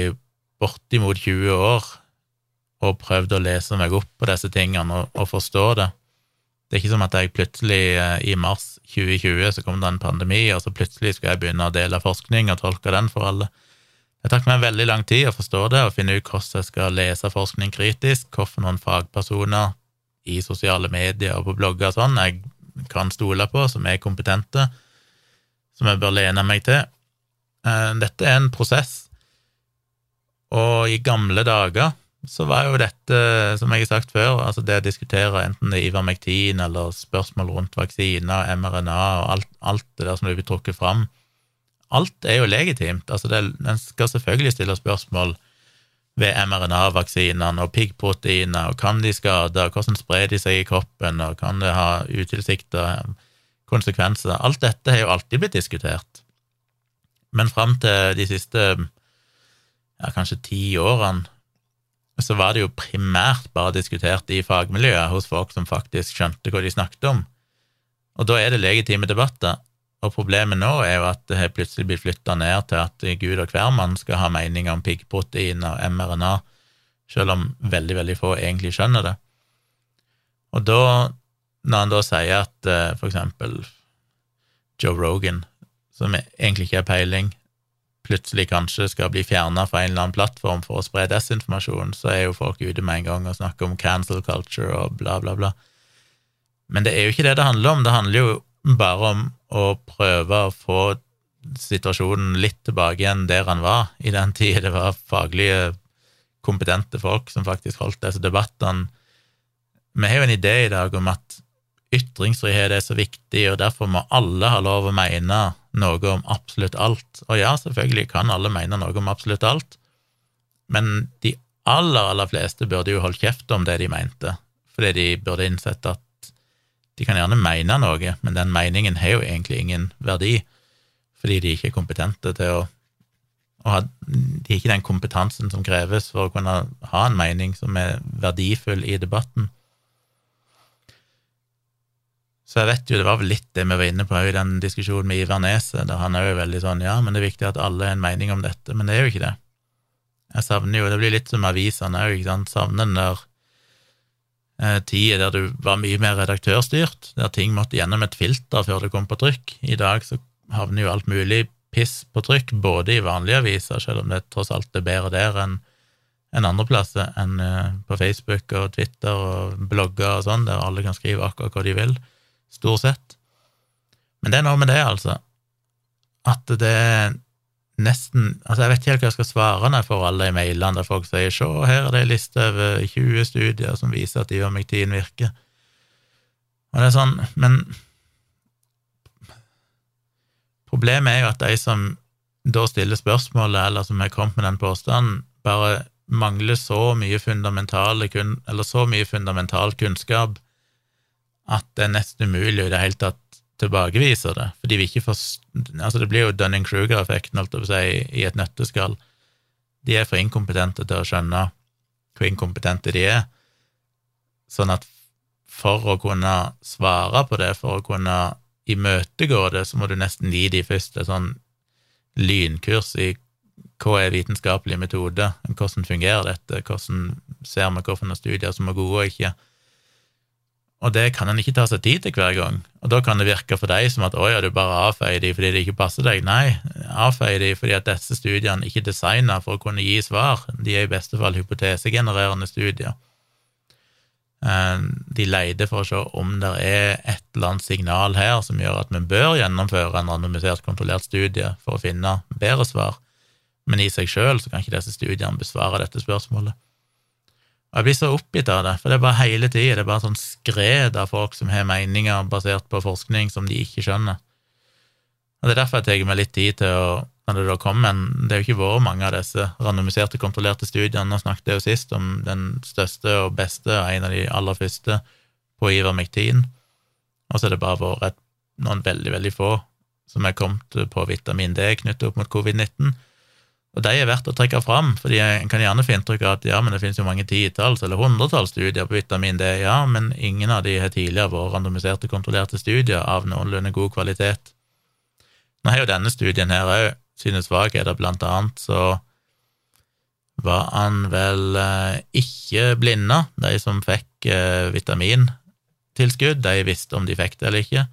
[SPEAKER 1] bortimot 20 år og prøvd å lese meg opp på disse tingene og, og forstå det. Det er ikke som at jeg plutselig eh, i mars 2020 så kom det en pandemi, og så plutselig skulle jeg begynne å dele forskning og tolke den for alle. Det tok meg veldig lang tid å forstå det og finne ut hvordan jeg skal lese forskning kritisk, hvorfor noen fagpersoner i sosiale medier og på blogger og sånn jeg kan stole på, som er kompetente, som jeg bør lene meg til. Eh, dette er en prosess, og i gamle dager så var jo dette, som jeg har sagt før, altså det å diskutere enten det er Ivermektin eller spørsmål rundt vaksiner, mRNA og alt, alt det der som blir trukket fram, Alt er jo legitimt. Altså, En skal selvfølgelig stille spørsmål ved mRNA-vaksinene og piggproteiner, og kan de skade, og hvordan sprer de seg i kroppen, og kan det ha utilsikta konsekvenser? Alt dette har jo alltid blitt diskutert. Men fram til de siste ja, kanskje ti årene så var det jo primært bare diskutert i fagmiljøet hos folk som faktisk skjønte hva de snakket om. Og da er det legitime debatter. Og problemet nå er jo at det har plutselig blitt flytta ned til at Gud og hvermann skal ha mening om piggprotein og mRNA, selv om veldig, veldig få egentlig skjønner det. Og da, når han da sier at uh, for eksempel Joe Rogan, som egentlig ikke har peiling, plutselig kanskje skal bli fjerna fra en eller annen plattform for å spre desinformasjon, så er jo folk ute med en gang og snakker om cancel culture og bla, bla, bla. Men det er jo ikke det det handler om. Det handler jo bare om å prøve å få situasjonen litt tilbake igjen der han var, i den tida det var faglige, kompetente folk som faktisk holdt disse debattene. Vi har jo en idé i dag om at ytringsfrihet er så viktig, og derfor må alle ha lov å mene noe om absolutt alt. Og ja, selvfølgelig kan alle mene noe om absolutt alt, men de aller, aller fleste burde jo holdt kjeft om det de mente, fordi de burde innsett at de kan gjerne mene noe, men den meningen har jo egentlig ingen verdi, fordi de ikke er kompetente til å, og De har ikke den kompetansen som kreves for å kunne ha en mening som er verdifull i debatten. Så jeg vet jo, det var vel litt det vi var inne på i den diskusjonen med Ivar Neset, der han er jo veldig sånn ja, men det er viktig at alle har en mening om dette, men det er jo ikke det. Jeg savner jo, det blir litt som avisene òg, ikke sant, savner den der Eh, tider der du var mye mer redaktørstyrt, der ting måtte gjennom et filter før det kom på trykk. I dag så havner jo alt mulig piss på trykk, både i vanlige aviser, selv om det tross alt er bedre der enn enn andre plasser, enn eh, på Facebook og Twitter og blogger og sånn, der alle kan skrive akkurat hva de vil, stort sett. Men det er noe med det, altså, at det nesten Altså, jeg vet ikke helt hva jeg skal svare når jeg får alle de mailene der folk sier 'se, her er det ei liste over 20 studier som viser at ivermektin virker'. Og det er sånn, men Problemet er jo at de som da stiller spørsmålet, eller som har kommet med den påstanden, bare mangler så mye fundamentale eller så mye fundamental kunnskap at det er nesten umulig i det hele tatt tilbakeviser det, fordi vi ikke forst... Altså, det blir jo Dunning-Kruger-effekten, si, i et nøtteskall. De er for inkompetente til å skjønne hvor inkompetente de er, sånn at for å kunne svare på det, for å kunne imøtegå det, så må du nesten gi de først et sånn lynkurs i hva er vitenskapelig metode, hvordan fungerer dette, hvordan ser vi hvilke studier som er gode og ikke. Og det kan en ikke ta seg tid til hver gang. Og da kan det virke for deg som at å ja, du bare avfeier de fordi det ikke passer deg. Nei, avfeier de fordi at disse studiene ikke er designa for å kunne gi svar. De er i beste fall hypotesegenererende studier. Eh, de leter for å se om det er et eller annet signal her som gjør at vi bør gjennomføre en randomisert, kontrollert studie for å finne bedre svar, men i seg sjøl kan ikke disse studiene besvare dette spørsmålet. Og jeg blir så oppgitt av det, for det er bare hele tida, det er bare sånn skred av folk som har meninger basert på forskning som de ikke skjønner. Og Det er derfor jeg tar meg litt tid til å når det da kommer en Det er jo ikke vært mange av disse randomiserte, kontrollerte studiene. Nå snakket jeg jo sist om den største og beste, og en av de aller første, på ivermektin. og så har det bare vært noen veldig, veldig få som er kommet på vitamin D knyttet opp mot covid-19. Og de er verdt å trekke fram, fordi en kan gjerne få inntrykk av at ja, men det finnes jo mange titalls eller hundretalls studier på vitamin D, ja, men ingen av de har tidligere vært randomiserte, kontrollerte studier av noenlunde god kvalitet. Nå har jo denne studien her òg sine svakheter, blant annet så var han vel eh, ikke blinda, de som fikk eh, vitamintilskudd, de visste om de fikk det eller ikke.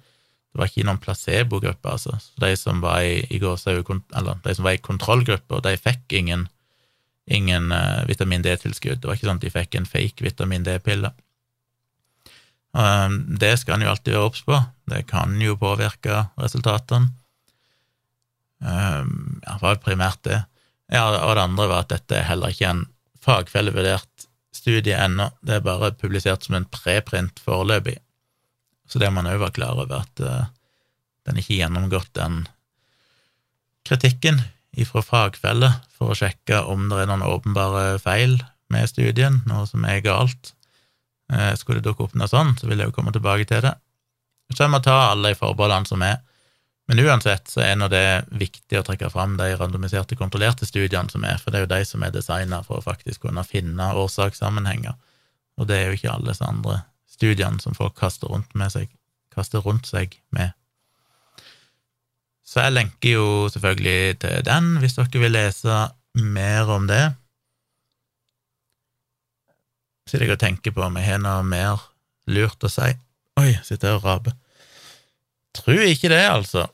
[SPEAKER 1] Det var ikke noen placebogruppe, altså. Så de som var i, i eller de som var i kontrollgruppa, de fikk ingen, ingen uh, vitamin D-tilskudd. Det var ikke sånn at de fikk en fake vitamin D-pille. Um, det skal en jo alltid være obs på. Det kan jo påvirke resultatene. Um, ja, det var primært det. Ja, og det andre var at dette er heller ikke en fagfellevurdert studie ennå. Det er bare publisert som en preprint foreløpig. Så det må man òg være klar over, at uh, den ikke gjennomgått den kritikken ifra fagfeller for å sjekke om det er noen åpenbare feil med studien, noe som er galt. Uh, skulle det dukke opp noe sånt, så vil jeg jo komme tilbake til det. Så jeg må ta alle de forbeholdene som er. Men uansett så er nå det viktig å trekke fram de randomiserte, kontrollerte studiene som er, for det er jo de som er designa for å faktisk kunne finne årsakssammenhenger, og det er jo ikke alle andre studiene som folk kaster rundt, seg, kaster rundt seg med. Så jeg lenker jo selvfølgelig til den, hvis dere vil lese mer om det. Sitter jeg og tenker på om jeg har noe mer lurt å si. Oi, sitter jeg og raper. Tror ikke det, altså.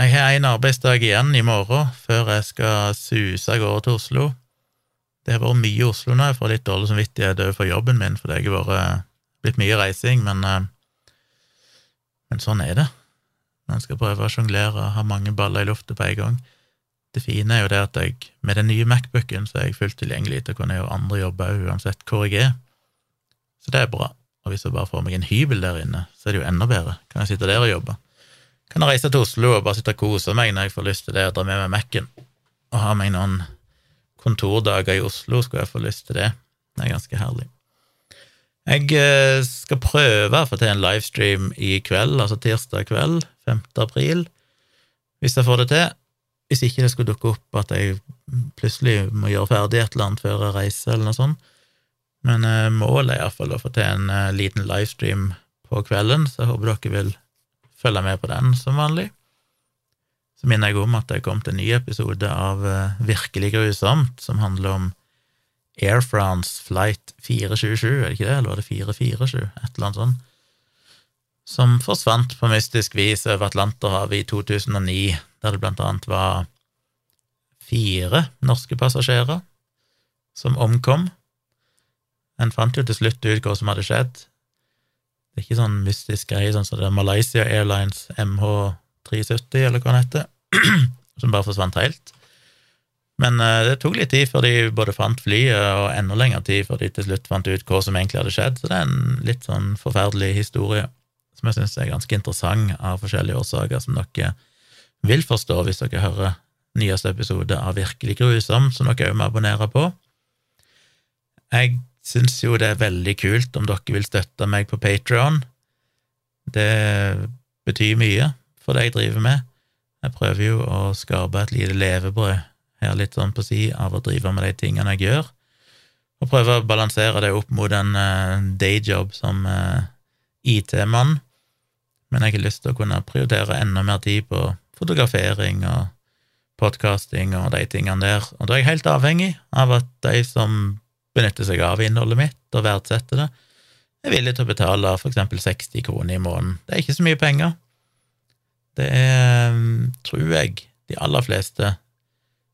[SPEAKER 1] Jeg har en arbeidsdag igjen i morgen før jeg skal suse av gårde til Oslo. Det har vært mye i Oslo nå, jeg får litt dårlig samvittighet overfor jobben min, fordi jeg har vært blitt mye reising, men, eh, men sånn er det. Man skal prøve å sjonglere og ha mange baller i lufta på en gang. Det fine er jo det at jeg, med den nye Macbooken så er jeg fullt tilgjengelig til å kunne gjøre andre jobber uansett hvor jeg er. Så det er bra. Og hvis jeg bare får meg en hybel der inne, så er det jo enda bedre. Kan jeg sitte der og jobbe? Kan jeg reise til Oslo og bare sitte og kose meg når jeg får lyst til det, og dra med meg Mac-en. Og ha meg noen kontordager i Oslo, skulle jeg få lyst til det. Det er ganske herlig. Jeg eh, skal prøve å få til en livestream i kveld, altså tirsdag kveld, 5. april, hvis jeg får det til. Hvis ikke det skulle dukke opp at jeg plutselig må gjøre ferdig et eller annet før jeg reiser, eller noe sånt. Men eh, målet er iallfall å få til en eh, liten livestream på kvelden, så jeg håper dere vil følge med på den som vanlig. Så minner jeg om at det er kommet en ny episode av Virkelig grusomt, som handler om Air France flight 427, er det ikke det, eller var det 447, et eller annet sånt, som forsvant på mystisk vis over Atlanterhavet i 2009, der det blant annet var fire norske passasjerer som omkom. En fant jo til slutt ut hva som hadde skjedd. Det er ikke sånn mystisk greie sånn som det er Malaysia Airlines MH370, eller hva den heter, som bare forsvant helt. Men uh, det tok litt tid før de både fant flyet, og enda lengre tid før de til slutt fant ut hva som egentlig hadde skjedd. Så det er en litt sånn forferdelig historie som jeg syns er ganske interessant av forskjellige årsaker, som dere vil forstå hvis dere hører nyeste episode av Virkelig grusom, som dere òg må abonnere på. Jeg syns jo det er veldig kult om dere vil støtte meg på Patrion. Det betyr mye for det jeg driver med. Jeg prøver jo å skape et lite levebrød her litt sånn på si av å drive med de tingene jeg gjør, og prøve å balansere det opp mot en uh, dayjob som uh, IT-mann, men jeg har lyst til å kunne prioritere enda mer tid på fotografering og podkasting og de tingene der, og da er jeg helt avhengig av at de som benytter seg av innholdet mitt og verdsetter det, er villige til å betale for eksempel 60 kroner i måneden. Det er ikke så mye penger. Det er, tror jeg, de aller fleste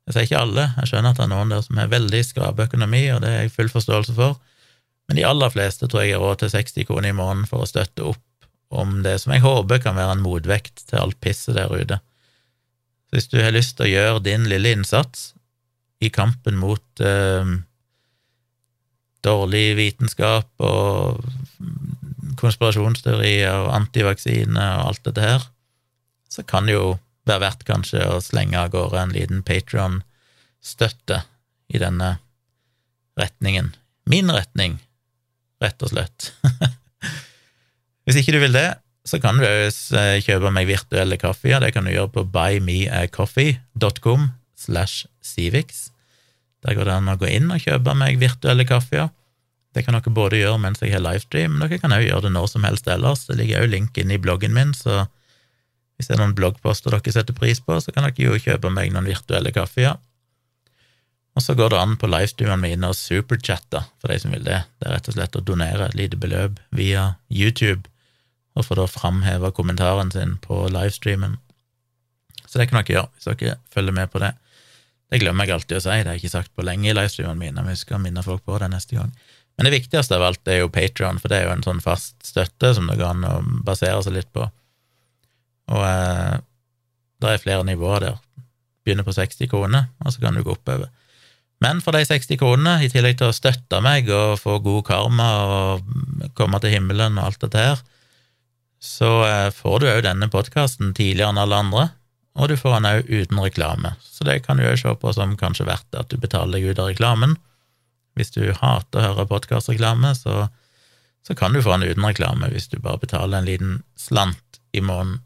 [SPEAKER 1] jeg sier ikke alle, jeg skjønner at det er noen der som har veldig skrap økonomi, og det har jeg full forståelse for, men de aller fleste tror jeg har råd til 60 kroner i måneden for å støtte opp om det som jeg håper kan være en motvekt til alt pisset der ute. Så hvis du har lyst til å gjøre din lille innsats i kampen mot eh, dårlig vitenskap og konspirasjonsteorier og antivaksine og alt dette her, så kan det er verdt kanskje å slenge av gårde en liten Patron-støtte i denne retningen. Min retning, rett og slett. Hvis ikke du vil det, så kan du også kjøpe meg virtuelle kaffer. Det kan du gjøre på buymeacoffee.com slash Civix. Der går det an å gå inn og kjøpe meg virtuelle kaffer. Det kan dere både gjøre mens jeg har livestream, men dere kan også gjøre det når som helst ellers. Det ligger også link inne i bloggen min, så hvis det er noen bloggposter dere setter pris på, så kan dere jo kjøpe meg noen virtuelle kaffer. Og så går det an på livestreamene mine å superchatte, for de som vil det. Det er rett og slett å donere et lite beløp via YouTube, og få da framheve kommentaren sin på livestreamen. Så det kan dere gjøre, hvis dere følger med på det. Det glemmer jeg alltid å si, det har jeg ikke sagt på lenge i livestreamene mine, men jeg skal minne folk på det neste gang. Men det viktigste av alt er jo Patrion, for det er jo en sånn fast støtte som det går an å basere seg litt på. Og eh, det er flere nivåer der. Begynner på 60 kroner, og så kan du gå oppover. Men for de 60 kronene, i tillegg til å støtte meg og få god karma og komme til himmelen og alt dette her, så eh, får du òg denne podkasten tidligere enn alle andre, og du får den òg uten reklame. Så det kan du òg se på som kanskje verdt at du betaler deg ut av reklamen. Hvis du hater å høre podkastreklame, så, så kan du få den uten reklame hvis du bare betaler en liten slant i måneden.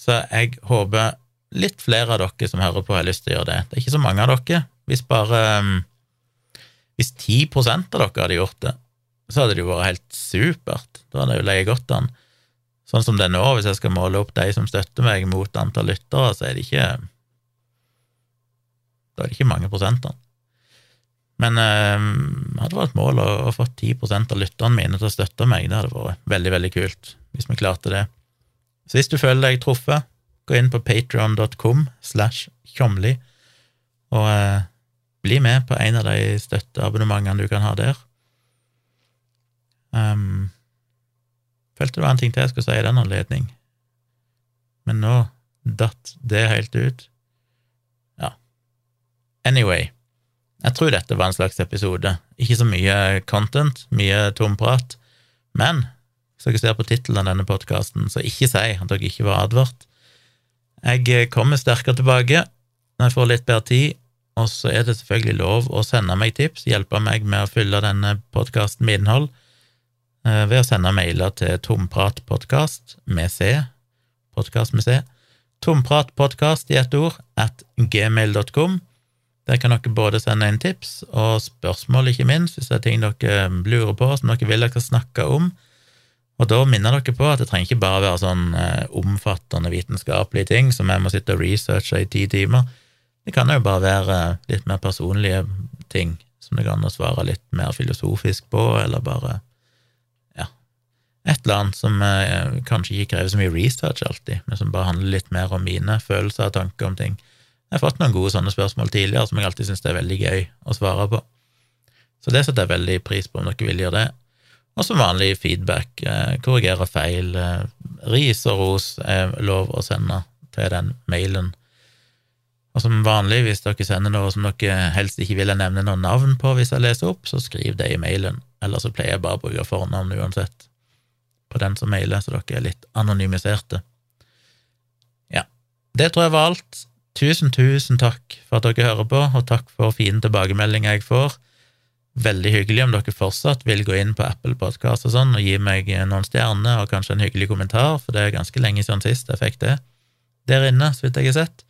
[SPEAKER 1] Så jeg håper litt flere av dere som hører på, har lyst til å gjøre det. Det er ikke så mange av dere. Hvis bare um, Hvis 10 av dere hadde gjort det, så hadde det jo vært helt supert. Da hadde det jo leie godt an. Sånn som det er nå, hvis jeg skal måle opp de som støtter meg mot antall lyttere, så er det ikke Da er det ikke mange prosentene. Men øh, hadde vært et mål å, å få 10% av lytterne mine til å støtte meg. Det hadde vært veldig, veldig kult hvis vi klarte det. Så hvis du føler deg truffet, gå inn på patreon.com slash tjomli og eh, bli med på en av de støtteabonnementene du kan ha der. Um, følte det var en ting til jeg skulle si i den anledning, men nå datt det helt ut. Ja. Anyway. Jeg tror dette var en slags episode. Ikke så mye content, mye tomprat, men hvis dere ser på tittelen av denne podkasten, så ikke si at dere ikke var advart. Jeg kommer sterkere tilbake når jeg får litt bedre tid, og så er det selvfølgelig lov å sende meg tips, hjelpe meg med å fylle denne podkasten med innhold eh, ved å sende mailer til tompratpodkast med C, podkast med C, tompratpodkast i ett ord, at gmail.com. Der kan dere både sende inn tips og spørsmål, ikke minst, hvis det er ting dere lurer på, som dere vil jeg skal snakke om. Og da minner dere på at det trenger ikke bare være sånn eh, omfattende vitenskapelige ting som jeg må sitte og researche i ti timer. Det kan jo bare være litt mer personlige ting som det kan å svare litt mer filosofisk på, eller bare ja, et eller annet som eh, kanskje ikke krever så mye research alltid, men som bare handler litt mer om mine følelser og tanker om ting. Jeg har fått noen gode sånne spørsmål tidligere som jeg alltid syns er veldig gøy å svare på. Så det setter jeg veldig pris på om dere vil gjøre det. Og som vanlig feedback, eh, korrigere feil, eh, ris og ros er lov å sende til den mailen. Og som vanlig, hvis dere sender noe som dere helst ikke vil nevne noen navn på hvis jeg leser opp, så skriv det i mailen. Eller så pleier jeg bare å bruke fornavn uansett på den som mailer, så dere er litt anonymiserte. Ja, det tror jeg var alt. Tusen, tusen takk for at dere hører på, og takk for fine tilbakemeldinger jeg får. Veldig hyggelig om dere fortsatt vil gå inn på Apple Podcast og sånn og gi meg noen stjerner og kanskje en hyggelig kommentar, for det er ganske lenge siden sist jeg fikk det der inne, så vidt jeg har sett.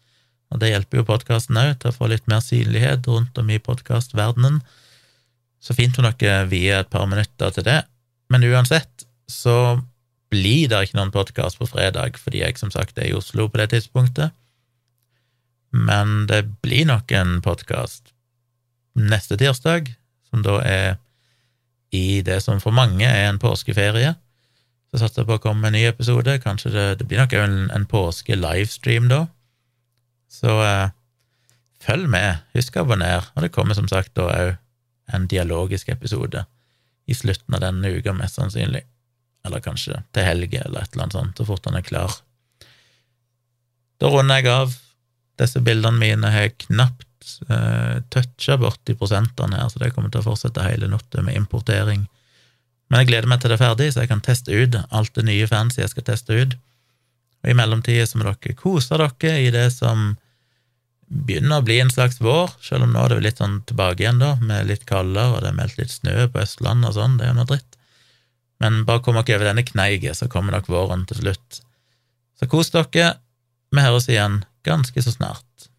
[SPEAKER 1] Og det hjelper jo podkasten òg til å få litt mer synlighet rundt om i podkastverdenen. Så fint om dere vier et par minutter til det. Men uansett så blir det ikke noen podkast på fredag, fordi jeg som sagt er i Oslo på det tidspunktet men det blir nok en podkast neste tirsdag, som da er i det som for mange er en påskeferie. Så satser jeg på å komme med en ny episode. Kanskje det, det blir nok en, en påske-livestream da. Så eh, følg med, husk å abonnere, og det kommer som sagt da òg en dialogisk episode i slutten av denne uka, mest sannsynlig. Eller kanskje til helge, eller et eller annet sånt, så fort han er klar. Da runder jeg av. Disse bildene mine har jeg knapt uh, toucha borti prosentene her, så det kommer til å fortsette hele natta med importering. Men jeg gleder meg til det er ferdig, så jeg kan teste ut alt det nye fancy jeg skal teste ut. Og i mellomtida så må dere kose dere i det som begynner å bli en slags vår, selv om nå er det litt sånn tilbake igjen, da, med litt kaldere, og det er meldt litt snø på Østlandet og sånn, det er jo noe dritt. Men bare kom dere over denne kneiget, så kommer nok våren til slutt. Så kos dere. Vi høres igjen ganske så snart.